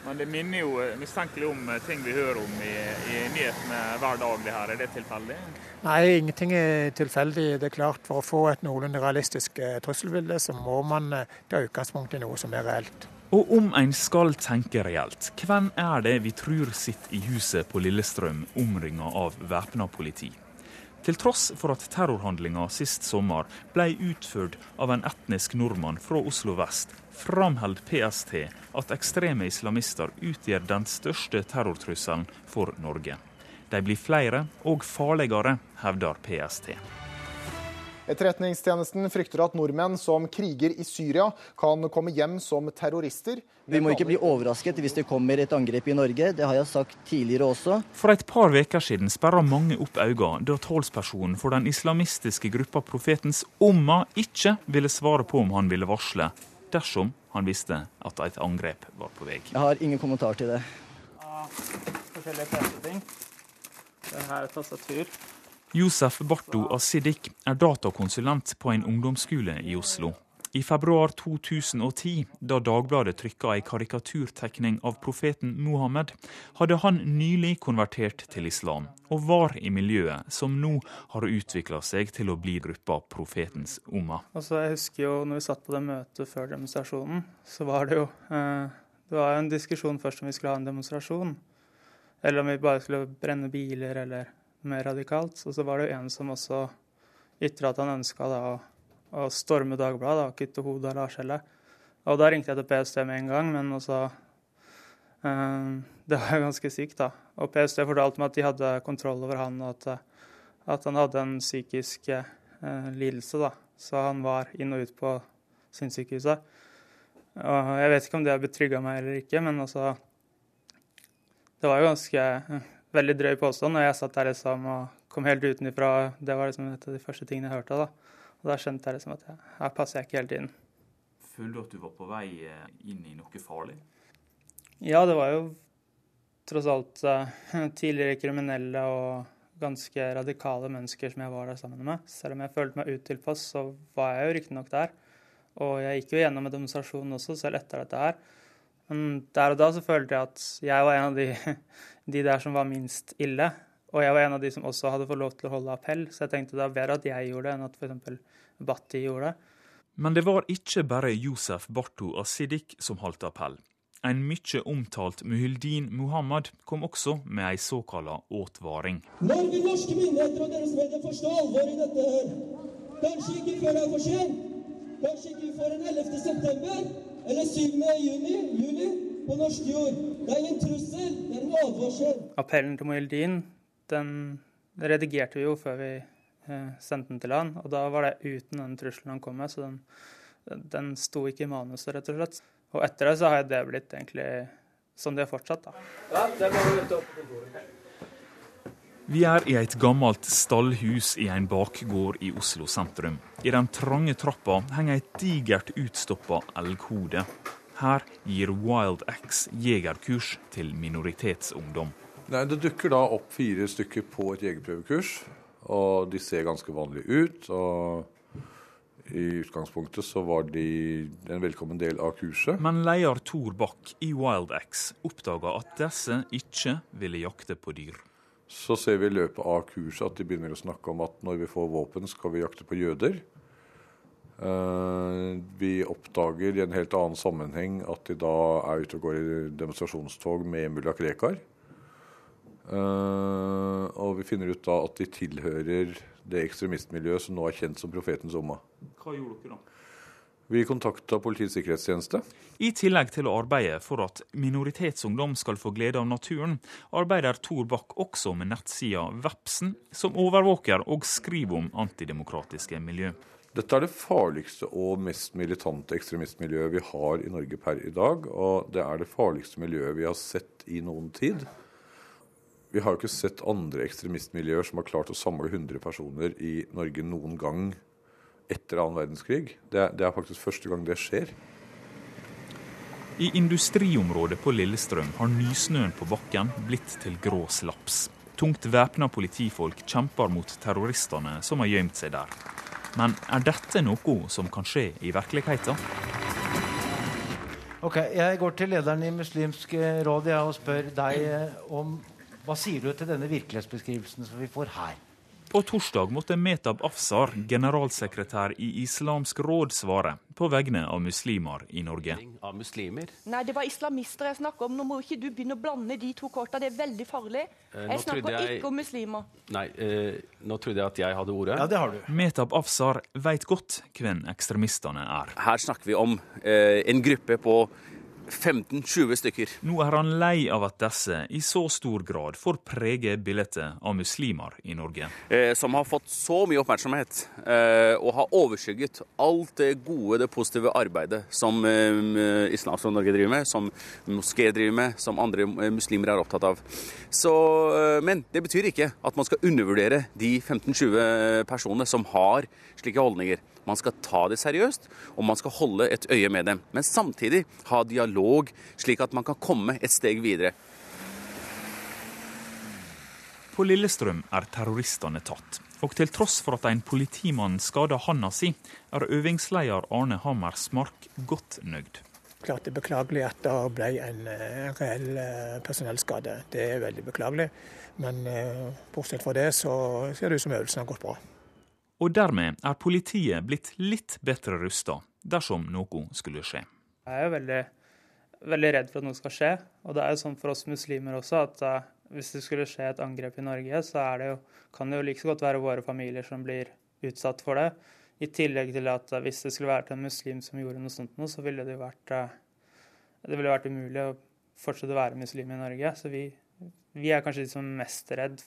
Men det minner jo eh, mistenkelig om eh, ting vi hører om i, i nyhetene hver dag. det her. Er det tilfeldig? Nei, ingenting er tilfeldig. Det er klart For å få et noenlunde realistisk trusselbilde, så må man ta utgangspunkt i noe som er reelt. Og om en skal tenke reelt, hvem er det vi tror sitter i huset på Lillestrøm omringa av væpna politi? Til tross for at terrorhandlinga sist sommer ble utført av en etnisk nordmann fra Oslo vest, framholder PST at ekstreme islamister utgjør den største terrortrusselen for Norge. De blir flere og farligere, hevder PST. Etterretningstjenesten frykter at nordmenn som kriger i Syria, kan komme hjem som terrorister. Vi må ikke bli overrasket hvis det kommer et angrep i Norge. Det har jeg sagt tidligere også. For et par uker siden sperra mange opp øynene da talspersonen for den islamistiske gruppa Profetens Umma ikke ville svare på om han ville varsle, dersom han visste at et angrep var på vei. Jeg har ingen kommentar til det. Ja, forskjellige PC-ting. Det her er tastatur. Josef Barto Asidik er datakonsulent på en ungdomsskole i Oslo. I februar 2010, da Dagbladet trykka ei karikaturtegning av profeten Muhammed, hadde han nylig konvertert til islam, og var i miljøet som nå har utvikla seg til å bli gruppa Profetens Umma. Altså, jeg husker jo når vi satt på det møtet før demonstrasjonen, så var det jo eh, Det var en diskusjon først om vi skulle ha en demonstrasjon, eller om vi bare skulle brenne biler, eller mer radikalt. Og så var det jo en som også ytra at han ønska å, å storme Dagbladet og kutte hodet av Lars Helle. Og da ringte jeg til PST med en gang, men også eh, Det var jo ganske sykt, da. Og PST fortalte meg at de hadde kontroll over han, og at, at han hadde en psykisk eh, lidelse, da. Så han var inn og ut på sinnssykehuset. Og jeg vet ikke om det har betrygga meg eller ikke, men altså Det var jo ganske veldig drøy påstand. Og jeg satt der liksom og kom helt utenfra. Det var liksom et av de første tingene jeg hørte. da. Og da skjønte jeg liksom at jeg, her passer jeg ikke hele tiden. Følte du at du var på vei eh, inn i noe farlig? Ja, det var jo tross alt uh, tidligere kriminelle og ganske radikale mennesker som jeg var der sammen med. Selv om jeg følte meg utilpass, så var jeg jo riktignok der. Og jeg gikk jo gjennom en demonstrasjon også, selv etter dette her. Men der og da så følte jeg at jeg var en av de, de der som var minst ille. Og jeg var en av de som også hadde fått lov til å holde appell, så jeg tenkte det var bedre at jeg gjorde det, enn at f.eks. Batti gjorde det. Men det var ikke bare Josef Barto Asidik som holdt appell. En mye omtalt Muhyldin Muhammad kom også med ei såkalla åtvaring. Når vil norske myndigheter og deres medier forstå alvoret i dette her? Kanskje ikke før det er for sent? Kanskje ikke før den 11. september? Eller 7. Juni, juli på norsk jord. Det er ingen trussel, det er en advarsel. Appellen til Mohildin den redigerte vi jo før vi eh, sendte den til han, og da var det uten den trusselen han kom med, så den, den sto ikke i manuset, rett og slett. Og etter det så har det blitt egentlig som det har fortsatt, da. Ja, det må du opp på kontoret. Vi er i et gammelt stallhus i en bakgård i Oslo sentrum. I den trange trappa henger et digert utstoppa elghode. Her gir Wild X jegerkurs til minoritetsungdom. Nei, Det dukker da opp fire stykker på et jegerprøvekurs. Og de ser ganske vanlige ut. og I utgangspunktet så var de en velkommen del av kurset. Men leder Tor Bach i Wild X oppdaga at disse ikke ville jakte på dyr. Så ser vi i løpet av kurset at de begynner å snakke om at når vi får våpen, skal vi jakte på jøder. Eh, vi oppdager i en helt annen sammenheng at de da er ute og går i demonstrasjonstog med mulla Krekar. Eh, og vi finner ut da at de tilhører det ekstremistmiljøet som nå er kjent som Profetens Omma. Hva gjorde dere da? Vi kontakta Politiets sikkerhetstjeneste. I tillegg til å arbeide for at minoritetsungdom skal få glede av naturen, arbeider Tor Bakk også med nettsida Vepsen, som overvåker og skriver om antidemokratiske miljø. Dette er det farligste og mest militante ekstremistmiljøet vi har i Norge per i dag. Og det er det farligste miljøet vi har sett i noen tid. Vi har jo ikke sett andre ekstremistmiljøer som har klart å samle 100 personer i Norge noen gang etter annen verdenskrig. Det, det er faktisk første gang det skjer. I industriområdet på Lillestrøm har nysnøen på bakken blitt til grå slaps. Tungt væpna politifolk kjemper mot terroristene som har gjemt seg der. Men er dette noe som kan skje i virkeligheten? Ok, Jeg går til lederen i Muslimsk råd og spør deg om hva sier du til denne virkelighetsbeskrivelsen som vi får her? På torsdag måtte Metab Afsar, generalsekretær i Islamsk råd, svare på vegne av muslimer i Norge. Av muslimer? Nei, det var islamister jeg snakka om. Nå må ikke du begynne å blande de to korta. Det er veldig farlig. Eh, jeg snakker jeg... ikke om muslimer. Nei, eh, nå trodde jeg at jeg hadde ordet. Ja, det har du. Metab Afsar veit godt hvem ekstremistene er. Her snakker vi om eh, en gruppe på 15-20 stykker. Nå er han lei av at disse i så stor grad får prege bildet av muslimer i Norge. Eh, som har fått så mye oppmerksomhet eh, og har overskygget alt det gode, det positive arbeidet som eh, Islamsk Norge driver med, som moské driver med, som andre eh, muslimer er opptatt av. Så, men det betyr ikke at man skal undervurdere de 15-20 personene som har slike holdninger. Man skal ta det seriøst, og man skal holde et øye med dem. Men samtidig ha dialog, slik at man kan komme et steg videre. På Lillestrøm er terroristene tatt. Og til tross for at en politimann skada handa si, er øvingsleder Arne Hammersmark godt nøyd. Klart det er beklagelig at det ble en uh, reell uh, personellskade. Det er veldig beklagelig. Men uh, bortsett fra det så ser det ut som øvelsen har gått bra. Og dermed er politiet blitt litt bedre rusta dersom noe skulle skje. Jeg er jo veldig, veldig, redd for at noe skal skje. Og det er jo sånn for oss muslimer også at uh, hvis det skulle skje et angrep i Norge, så det jo, kan det jo like godt være våre familier som blir utsatt for det. I tillegg til at uh, hvis det skulle vært en muslim som gjorde noe sånt, så ville det jo vært, uh, det ville vært umulig å fortsette å være muslim i Norge. Så vi, vi er kanskje de som er mest redd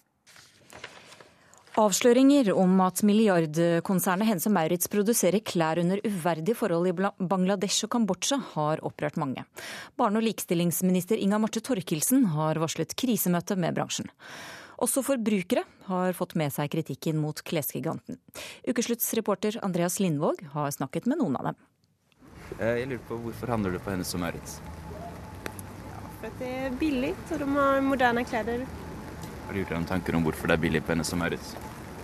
Avsløringer om at milliardkonsernet Hense Maurits produserer klær under uverdige forhold i Bangladesh og Kambodsja, har opprørt mange. Barne- og likestillingsminister Inga Marte Torkelsen har varslet krisemøte med bransjen. Også forbrukere har fått med seg kritikken mot klesgiganten. Ukesluttsreporter Andreas Lindvåg har snakket med noen av dem. Eh, jeg lurer på Hvorfor handler du på Hennes og Maurits? Ja, for det er billig, og de har moderne klær. Har du gjort deg noen tanker om hvorfor det er billig på Hennes og Maurits?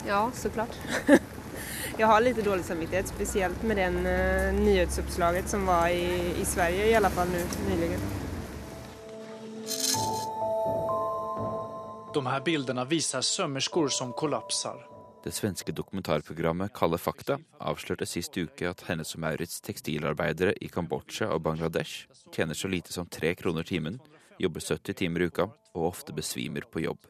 Ja, så klart. Jeg har litt dårlig samvittighet, spesielt med den uh, nyhetsoppslaget som var i, i Sverige, i alle fall nå nylig. De her bildene viser sømmersker som kollapser. Det svenske dokumentarprogrammet Kalle fakta avslørte sist uke at Hennes og Maurits tekstilarbeidere i Kambodsja og Bangladesh tjener så lite som tre kroner timen, jobber 70 timer i uka og ofte besvimer på jobb.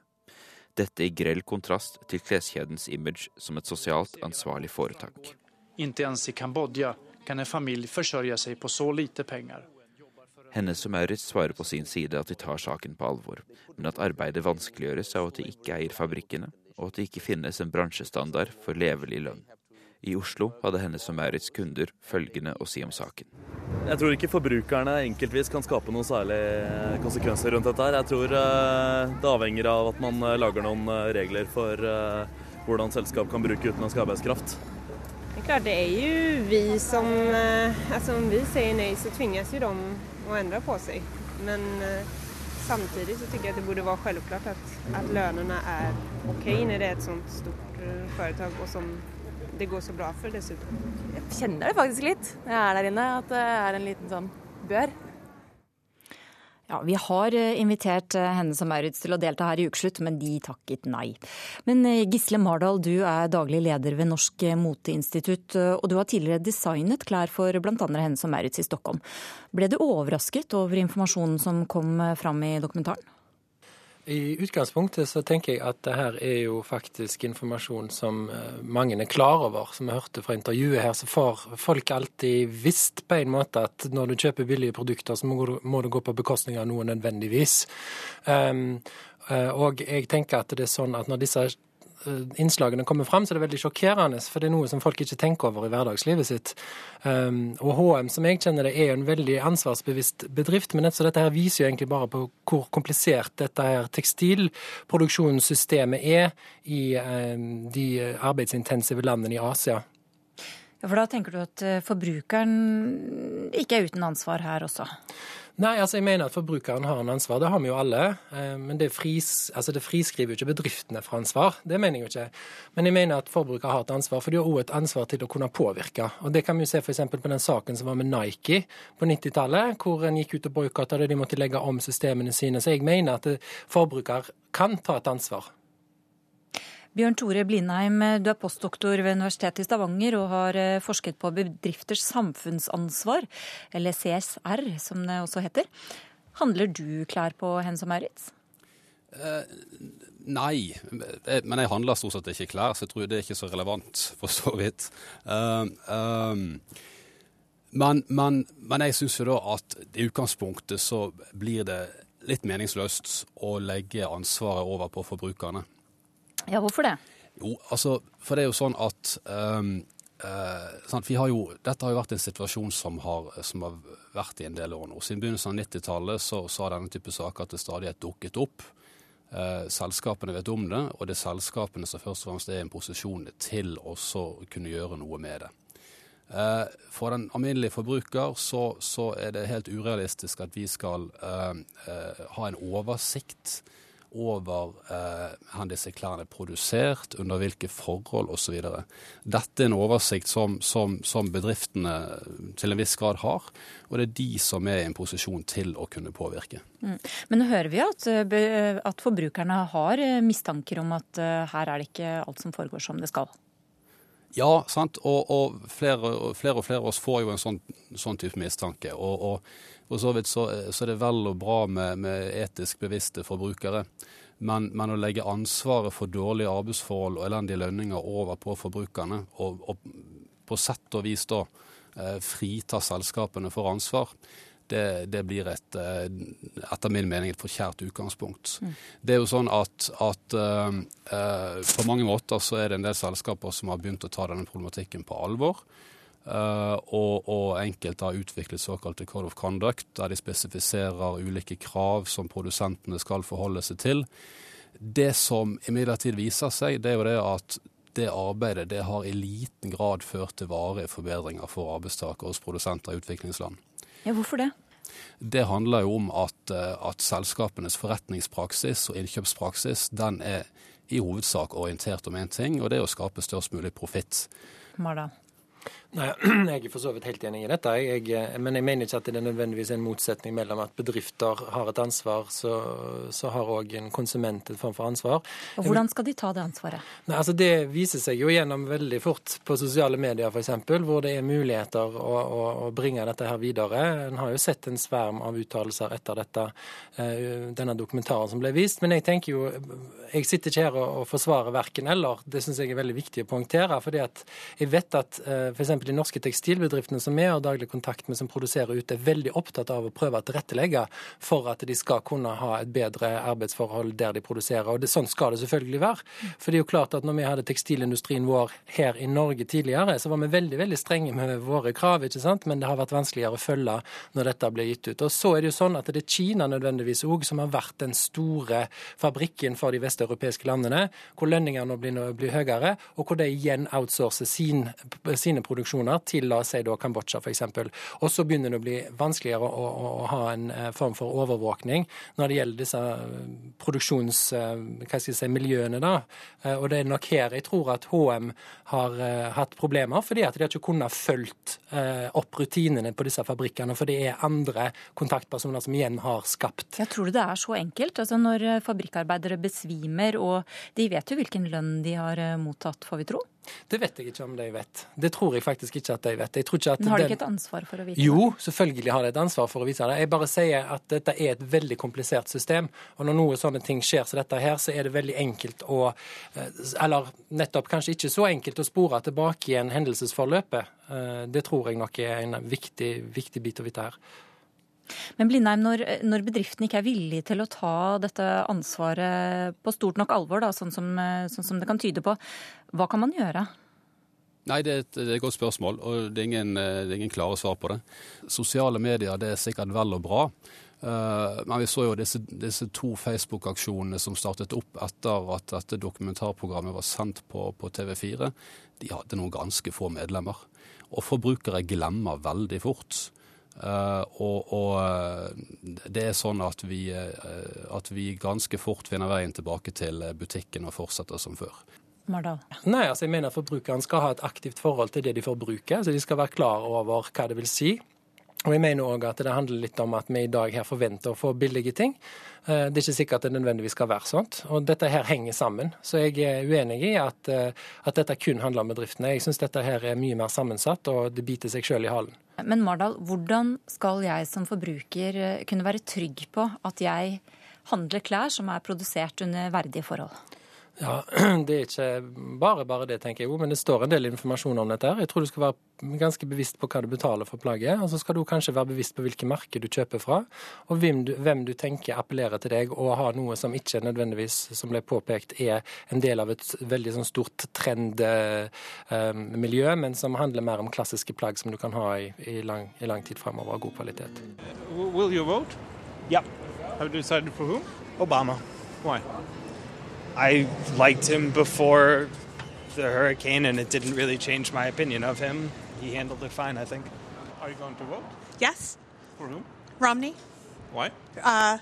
Dette i grell kontrast til kleskjedens image som et sosialt ansvarlig foretak. Ikke ens i Kambodsja kan en familie forsørge seg på så lite penger. Hennes og Maurits svarer på sin side at de tar saken på alvor, men at arbeidet vanskeliggjøres av at de ikke eier fabrikkene, og at det ikke finnes en bransjestandard for levelig lønn. I Oslo hadde Hennes og Maurits kunder følgende å si om saken. Jeg tror ikke forbrukerne enkeltvis kan skape noen særlige konsekvenser rundt dette. her. Jeg tror eh, det avhenger av at man eh, lager noen eh, regler for hvordan selskap kan bruke utenlandsk arbeidskraft. Det er klart, det er jo vi som altså Om vi sier nei, så tvinges jo de å endre på seg. Men samtidig så syns jeg det burde være selvklart at, at lønnene er OK når det er et sånt stort foretak og som det går så bra for dessuten. Jeg kjenner det faktisk litt når jeg er der inne, at det er en liten sånn bør. Ja, Vi har eh, invitert henne som Maurits til å delta her i Ukeslutt, men de takket nei. Men eh, Gisle Mardal, du er daglig leder ved Norsk Moteinstitutt, og du har tidligere designet klær for bl.a. henne som Maurits i Stockholm. Ble du overrasket over informasjonen som kom fram i dokumentaren? I utgangspunktet så tenker jeg at det her er jo faktisk informasjon som eh, mange er klar over. Som jeg hørte fra intervjuet her, så får folk alltid visst på en måte at når du kjøper billige produkter, så må det gå på bekostning av noe nødvendigvis. Um, og jeg tenker at det er sånn at når disse innslagene kommer fram, så det er veldig sjokkerende. For det er noe som folk ikke tenker over i hverdagslivet sitt. Um, og HM, som jeg kjenner det, er en veldig ansvarsbevisst bedrift. Men dette her viser jo egentlig bare på hvor komplisert dette her tekstilproduksjonssystemet er i um, de arbeidsintensive landene i Asia. Ja, For da tenker du at eh, forbrukeren ikke er uten ansvar her også? Nei, altså jeg mener at forbrukeren har en ansvar. Det har vi jo alle. Eh, men det, fris, altså det friskriver jo ikke bedriftene fra ansvar. Det mener jeg jo ikke. Men jeg mener at forbruker har et ansvar, for de har òg et ansvar til å kunne påvirke. Og Det kan vi jo se f.eks. på den saken som var med Nike på 90-tallet, hvor en gikk ut og boikotta det, de måtte legge om systemene sine. Så jeg mener at forbruker kan ta et ansvar. Bjørn Tore Blindheim, du er postdoktor ved Universitetet i Stavanger og har eh, forsket på bedrifters samfunnsansvar, eller CSR som det også heter. Handler du klær på Hens og Maurits? Uh, nei, men jeg handler stort sett ikke klær, så jeg tror det er ikke så relevant, for så vidt. Uh, uh, Men, men, men jeg syns jo da at i utgangspunktet så blir det litt meningsløst å legge ansvaret over på forbrukerne. Ja, hvorfor det? Jo, altså, for det er jo sånn at um, uh, har jo, Dette har jo vært en situasjon som har, som har vært i en del år nå. Siden begynnelsen av 90-tallet så, så, har denne type saker til stadighet dukket opp. Uh, selskapene vet om det, og det er selskapene som først og fremst er i en posisjon til å kunne gjøre noe med det. Uh, for den alminnelige forbruker så, så, er det helt urealistisk at vi skal ha en oversikt over eh, hvor disse klærne er produsert, under hvilke forhold osv. Dette er en oversikt som, som, som, bedriftene til en viss grad har, og det er de som er i en posisjon til å kunne påvirke. Mm. Men nå hører vi at, eh, at forbrukerne har eh, mistanker om at eh, her er det ikke alt som foregår som det skal. Ja, sant. Og, og flere, flere, og flere av oss får jo en sånn, sånn type mistanke. Og, og for så vidt så, så er det vel og bra med, med etisk bevisste forbrukere. Men, men, å legge ansvaret for dårlige arbeidsforhold og elendige lønninger over på forbrukerne, og, og på sett og vis da eh, frita selskapene for ansvar, det, det, blir et, eh, etter min mening et forkjært utgangspunkt. Mm. Det er jo sånn at, at uh, på mange måter så er det en del selskaper som har begynt å ta denne problematikken på alvor. Uh, og, og enkelte har utviklet såkalte Code of Conduct, der de spesifiserer ulike krav som produsentene skal forholde seg til. Det som imidlertid viser seg, det er jo det at det arbeidet det har i liten grad ført til varige forbedringer for arbeidstakere hos produsenter i utviklingsland. Ja, Hvorfor det? Det handler jo om at, eh, at selskapenes forretningspraksis og innkjøpspraksis den er i hovedsak orientert om én ting, og det er å skape størst mulig profitt. Mardal. Nei, Jeg er for så vidt helt enig i dette, jeg, eh, men jeg mener ikke at det er nødvendigvis en motsetning mellom at bedrifter har et ansvar, så, så har òg en konsument en form for ansvar. Og Hvordan skal de ta det ansvaret? Nei, altså Det viser seg jo gjennom veldig fort på sosiale medier f.eks., hvor det er muligheter å, å, å, bringe dette her videre. En har jo sett en sverm av uttalelser etter dette, eh, denne dokumentaren som ble vist. Men jeg tenker jo, jeg sitter ikke her og, forsvarer verken eller. Det syns jeg er veldig viktig å poengtere. fordi at jeg vet at eh, f.eks de norske tekstilbedriftene som vi har daglig kontakt med, som produserer ute, er veldig opptatt av å prøve å tilrettelegge for at de skal kunne ha et bedre arbeidsforhold der de produserer. Og det, Sånn skal det selvfølgelig være. For det er jo klart at når vi hadde tekstilindustrien vår her i Norge tidligere, så var vi veldig veldig strenge med våre krav, ikke sant? men det har vært vanskeligere å følge når dette ble gitt ut. Og Så er det jo sånn at det er Kina nødvendigvis òg som har vært den store fabrikken for de vesteuropeiske landene, hvor lønningene blir, blir høyere, og hvor de igjen outsourcer sin, sine produksjoner produksjoner til la oss si da Kambodsja f.eks. Og så begynner det å bli vanskeligere å, å, å, ha en eh, form for overvåkning når det gjelder disse eh, produksjonsmiljøene. Eh, da. Og det er nok her jeg tror at HM har hatt problemer, fordi at de har ikke kunnet fulgt opp rutinene på disse fabrikkene. For det er andre kontaktpersoner som igjen har skapt. Jeg tror det er så enkelt. Altså Når fabrikkarbeidere besvimer, og de vet jo hvilken lønn de har mottatt, får vi tro? Det vet jeg ikke om de vet. Det tror jeg faktisk ikke at de vet. At Men har de ikke et ansvar for å vite det? Jo, selvfølgelig har de et ansvar for å vite det. Jeg bare sier at dette er et veldig komplisert system. Og når noe sånne ting skjer som dette her, så er det veldig enkelt å eh, Eller nettopp kanskje ikke så enkelt å spore tilbake igjen hendelsesforløpet. Eh, det tror jeg nok er en viktig, viktig bit å vite her. Men Blindheim, når, når bedriftene ikke er villige til å ta dette ansvaret på stort nok alvor, da, sånn, som, sånn som det kan tyde på, hva kan man gjøre? Nei, det er, et, det er et godt spørsmål, og det er, ingen, det er, ingen, klare svar på det. Sosiale medier det er sikkert vel og bra. Uh, men vi så jo disse, disse to Facebook-aksjonene som startet opp etter at dette dokumentarprogrammet var sendt på, på TV4. De hadde noen ganske få medlemmer. Og forbrukere glemmer veldig fort. Uh, og, og, eh, det er sånn at vi, uh, at vi, ganske fort finner veien tilbake til butikken og fortsetter som før. Mardal? Nei, altså jeg mener Forbrukeren skal ha et aktivt forhold til det de forbruker. så De skal være klar over hva det vil si. Og jeg mener òg at det handler litt om at vi i dag her forventer å få billige ting. Det er ikke sikkert at det nødvendigvis skal være sånt. Og dette her henger sammen. Så jeg er uenig i at, at dette kun handler om bedriftene. Jeg syns dette her er mye mer sammensatt, og det biter seg sjøl i halen. Men Mardal, hvordan skal jeg som forbruker eh, kunne være trygg på at jeg handler klær som er produsert under verdige forhold? Ja, Det er ikke bare bare det, tenker jeg jo, men det står en del informasjon om dette. her. Jeg tror du skal være ganske bevisst på hva du betaler for plagget. Og så skal du kanskje være bevisst på hvilke merker du kjøper fra, og hvem du, hvem du tenker appellerer til deg, og har noe som ikke nødvendigvis, som ble påpekt, er en del av et veldig sånn stort trendmiljø, eh, men som handler mer om klassiske plagg som du kan ha i, i, lang, i lang, tid fremover av god kvalitet. Will you vote? Yeah. Have you decided for whom? Obama. Why? I liked him before the hurricane, and it didn't really change my opinion of him. He handled it fine, I think. Are you going to vote? Yes. For whom? Romney. Why? Uh,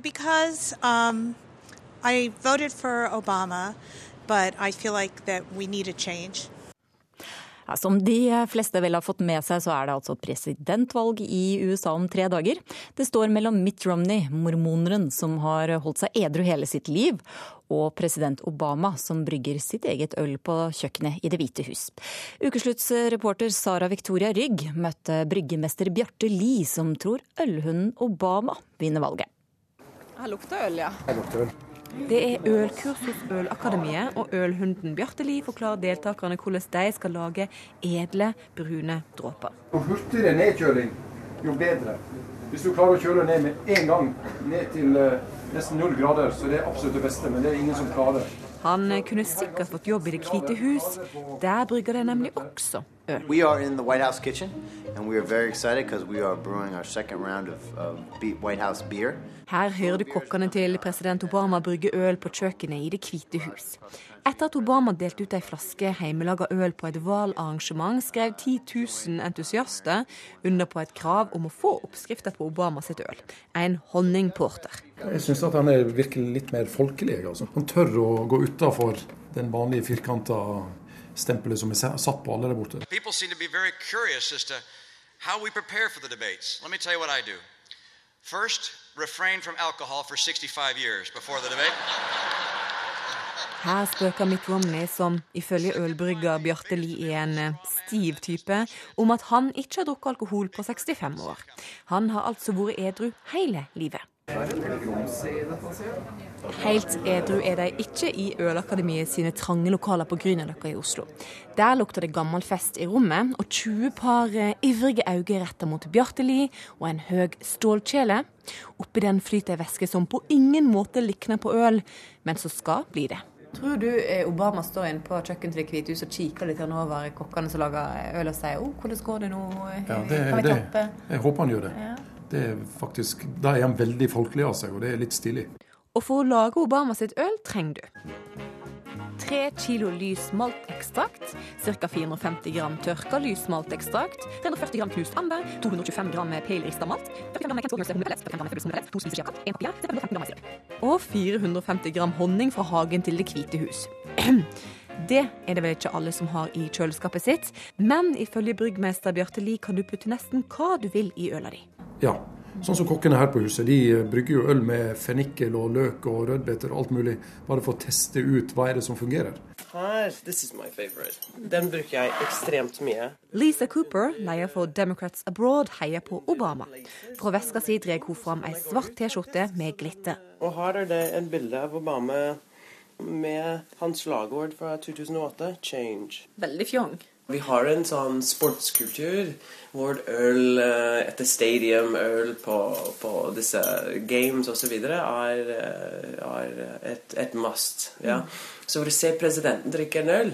because um, I voted for Obama, but I feel like that we need a change. Ja, som de fleste vel har fått med seg, så er det altså presidentvalg i USA om tre dager. Det står mellom Mitt Romney, mormoneren som har holdt seg edru hele sitt liv, og president Obama, som brygger sitt eget øl på kjøkkenet i Det hvite hus. Ukesluttsreporter Sara Victoria Rygg møtte bryggemester Bjarte Lie, som tror ølhunden Obama vinner valget. Her lukter øl, ja. Her lukter øl. Det er ølkurs hos Ølakademiet, og ølhunden Bjarteli forklarer deltakerne hvordan de skal lage edle, brune dråper. Jo hurtigere nedkjøling, jo bedre. Hvis du klarer å kjøle ned med en gang ned til uh, nesten null grader, så det er absolutt det beste. Men det er ingen som klarer. Han kunne sikkert fått jobb i Det hvite hus. Der brygger de nemlig også øl. We are in the White House kitchen, and we are very excited because we are brewing our second round of, of White House beer. Her hører du kokkene til president Obama brygge øl på kjøkkenet i Det hvite hus. Etter at Obama delte ut ei flaske hjemmelaga øl på et hvalarrangement, skrev 10 000 entusiaster under på et krav om å få oppskrifter på Obama sitt øl. En honningporter. Jeg syns at han er virkelig litt mer folkelig. Altså. Han tør å gå utafor den vanlige firkanta stempelet som er satt på alle der borte. First, refrain from alcohol for 65 years before the debate. Her spøker Mitt Romney, som ifølge ølbrygger Bjarte Lie er en stiv type, om at han ikke har drukket alkohol på 65 år. Han har altså vært edru hele livet. Helt edru er de ikke i Ølakademiet sine trange lokaler på Grünerløkka i Oslo. Der lukter det gammel fest i rommet, og 20 par ivrige øyne retta mot Bjarteli og en høg stålkjele. Oppi den flyter ei væske som på ingen måte likner på øl, men som skal bli det. Tror du Obama står inne på kjøkkenet til Det hvite hus og kikker litt over kokkene som lager øl, og sier oh, 'hvordan går det nå'? Ja, det, kan vi det, jeg håper han gjør det. Ja. det er faktisk, da er han veldig folkelig av seg, og det er litt stilig. Og for å lage Obama sitt øl trenger du 3 kilo lys maltekstrakt, ca. 450 gram tørka lys maltekstrakt, 340 gram knust amber, 225 gram peilerista malt, 45 gram Kent hummelett, 45 gram Februks to spiser sjakkat, 1 papir, 15 gram sirup. Og 450 gram honning fra hagen til Det hvite hus. Det er det vel ikke alle som har i kjøleskapet sitt, men ifølge bryggmester Bjarte Lie kan du putte nesten hva du vil i øla di. Ja, Sånn som kokkene her på huset. De brygger jo øl med fennikel og løk og rødbeter og alt mulig, bare for å teste ut hva er det som fungerer. Her, this is my favorite. Den bruker jeg ekstremt mye. Lisa Cooper, leder for Democrats Abroad, heier på Obama. Fra veska si drar hun fram ei svart T-skjorte med glitter. Og her er det et bilde av Obama med hans slagord fra 2008, 'Change'. Veldig fjong. Vi har en sånn sportskultur hvor øl eh, etter stadium, øl på, på disse games osv. Er, eh, er et, et must. Ja. Så hvor du ser presidenten drikke en øl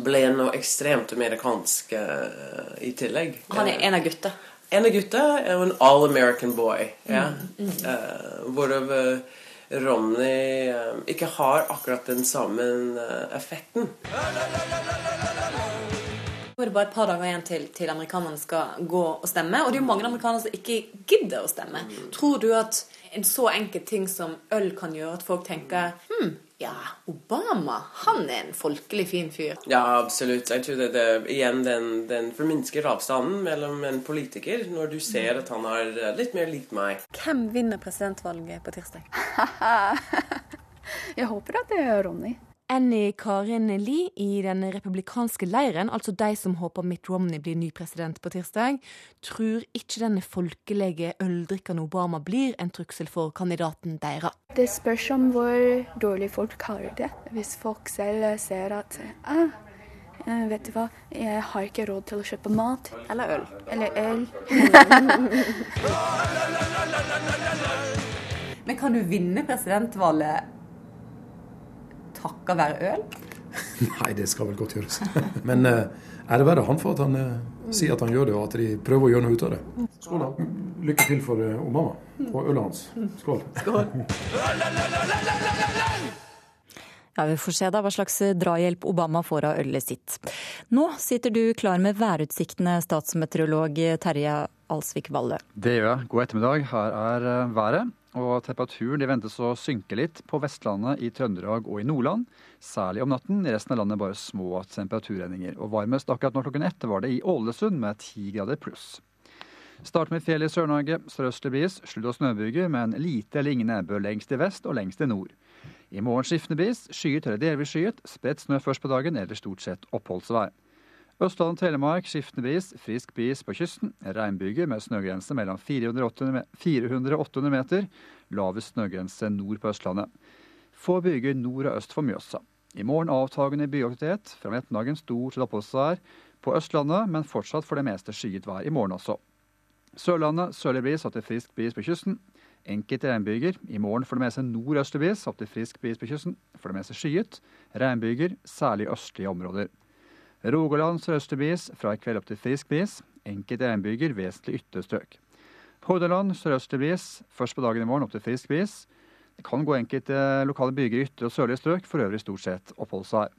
ble noe ekstremt amerikansk uh, i tillegg. Han er en av gutta? En av gutta er en all American boy. Ja. Mm. Mm. Uh, hvorav Romney uh, ikke har akkurat den samme effekten. Nå er det bare et par dager igjen til, til amerikanerne skal gå og stemme. Og det er jo mange amerikanere som ikke gidder å stemme. Tror du at en så enkel ting som øl kan gjøre at folk tenker hm, ja, Obama, han er en folkelig fin fyr. Ja, absolutt. Jeg tror det, det igjen den, den forminsker avstanden mellom en politiker når du ser at han er litt mer lik meg. Hvem vinner presidentvalget på tirsdag? Jeg håper at det er Ronny. Annie Karin Lie i den republikanske leiren, altså de som håper Mitt Romney blir ny president på tirsdag, tror ikke denne folkelige øldrikkende Obama blir en trussel for kandidaten deres. Det spørs om hvor dårlig folk har det. Hvis folk selv ser at ah, vet du hva, jeg har ikke råd til å kjøpe mat. Eller øl. Eller øl. Men kan du vinne presidentvalget takka være øl? Nei, det skal vel godt gjøres. Men uh, ære være han for at han uh, sier at han gjør det, og at de prøver å gjøre noe ut av det. Skål, da. Lykke til for uh, Obama og ølet hans. Skål. Skål. Ja, Vi får se da hva slags drahjelp Obama får av ølet sitt. Nå sitter du klar med værutsiktene, statsmeteorolog Terje Alsvik Valle. Det gjør jeg. God ettermiddag. Her er været. Og temperaturen de ventes å synke litt på Vestlandet, i Trøndelag og i Nordland. Særlig om natten. I resten av landet bare små temperaturendringer. Og varmest akkurat nå klokken ett var det i Ålesund med ti grader pluss. Start med fjell i Sør-Norge. Sørøstlig bris, sludd- og snøbyger, men lite eller ingen nedbør lengst i vest og lengst i nord. I morgen skiftende bris, skyet eller delvis skyet. Spredt snø først på dagen, eller stort sett oppholdsvær. Østland og Telemark skiftende bris, frisk bris på kysten. Regnbyger med snøgrense mellom 400-800 meter. Lavest snøgrense nord på Østlandet. Få byger nord og øst for Mjøsa. I morgen avtagende byaktivitet. Fra ettermiddagen stort sett oppholdsvær på Østlandet, men fortsatt for det meste skyet vær i morgen også. Sørlandet sørlig bris opp til frisk bris på kysten. Enkelte regnbyger. I morgen for det meste nordøstlig bris opp til frisk bris på kysten. For det meste skyet. Regnbyger, særlig østlige områder. Rogaland sørøstlig bris, fra i kveld opp til frisk bris. Enkelte regnbyger, vesentlig ytterstrøk. Hordaland sørøstlig bris, først på dagen i morgen opp til frisk bris. Det kan gå enkelte lokale byger i ytre og sørlige strøk, for øvrig stort sett oppholdsvær.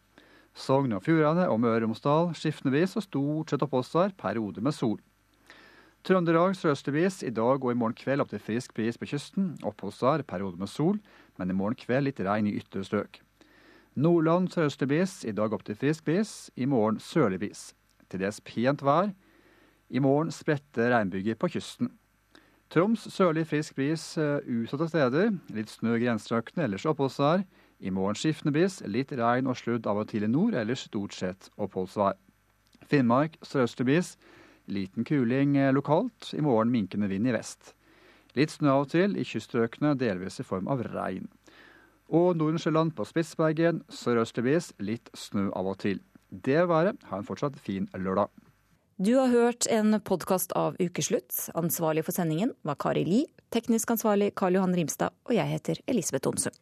Sogn og Fjordane og Møre og Romsdal skiftende bris og stort sett oppholdsvær, periode med sol. Trøndelag sørøstlig bris, i dag og i morgen kveld opp til frisk bris på kysten. Oppholdsvær, periode med sol, men i morgen kveld litt regn i ytre strøk. Nordland sørøstlig bris, i dag opp til frisk bris. I morgen sørlig bris. Til dels pent vær. I morgen spredte regnbyger på kysten. Troms sørlig frisk bris uh, utsatte steder. Litt snø i grensetraktene, ellers oppholdsvær. I morgen skiftende bris, litt regn og sludd av og til i nord, ellers stort sett oppholdsvær. Finnmark sørøstlig bris. Liten kuling uh, lokalt. I morgen minkende vind i vest. Litt snø av og til, i kyststrøkene delvis i form av regn. Og Nordensjøland på Spitsbergen sørøstlig bris, litt snø av og til. Det været. Ha en fortsatt fin lørdag. Du har hørt en podkast av Ukeslutt. Ansvarlig for sendingen var Kari Li. Teknisk ansvarlig Karl Johan Rimstad. Og jeg heter Elisabeth Onsum.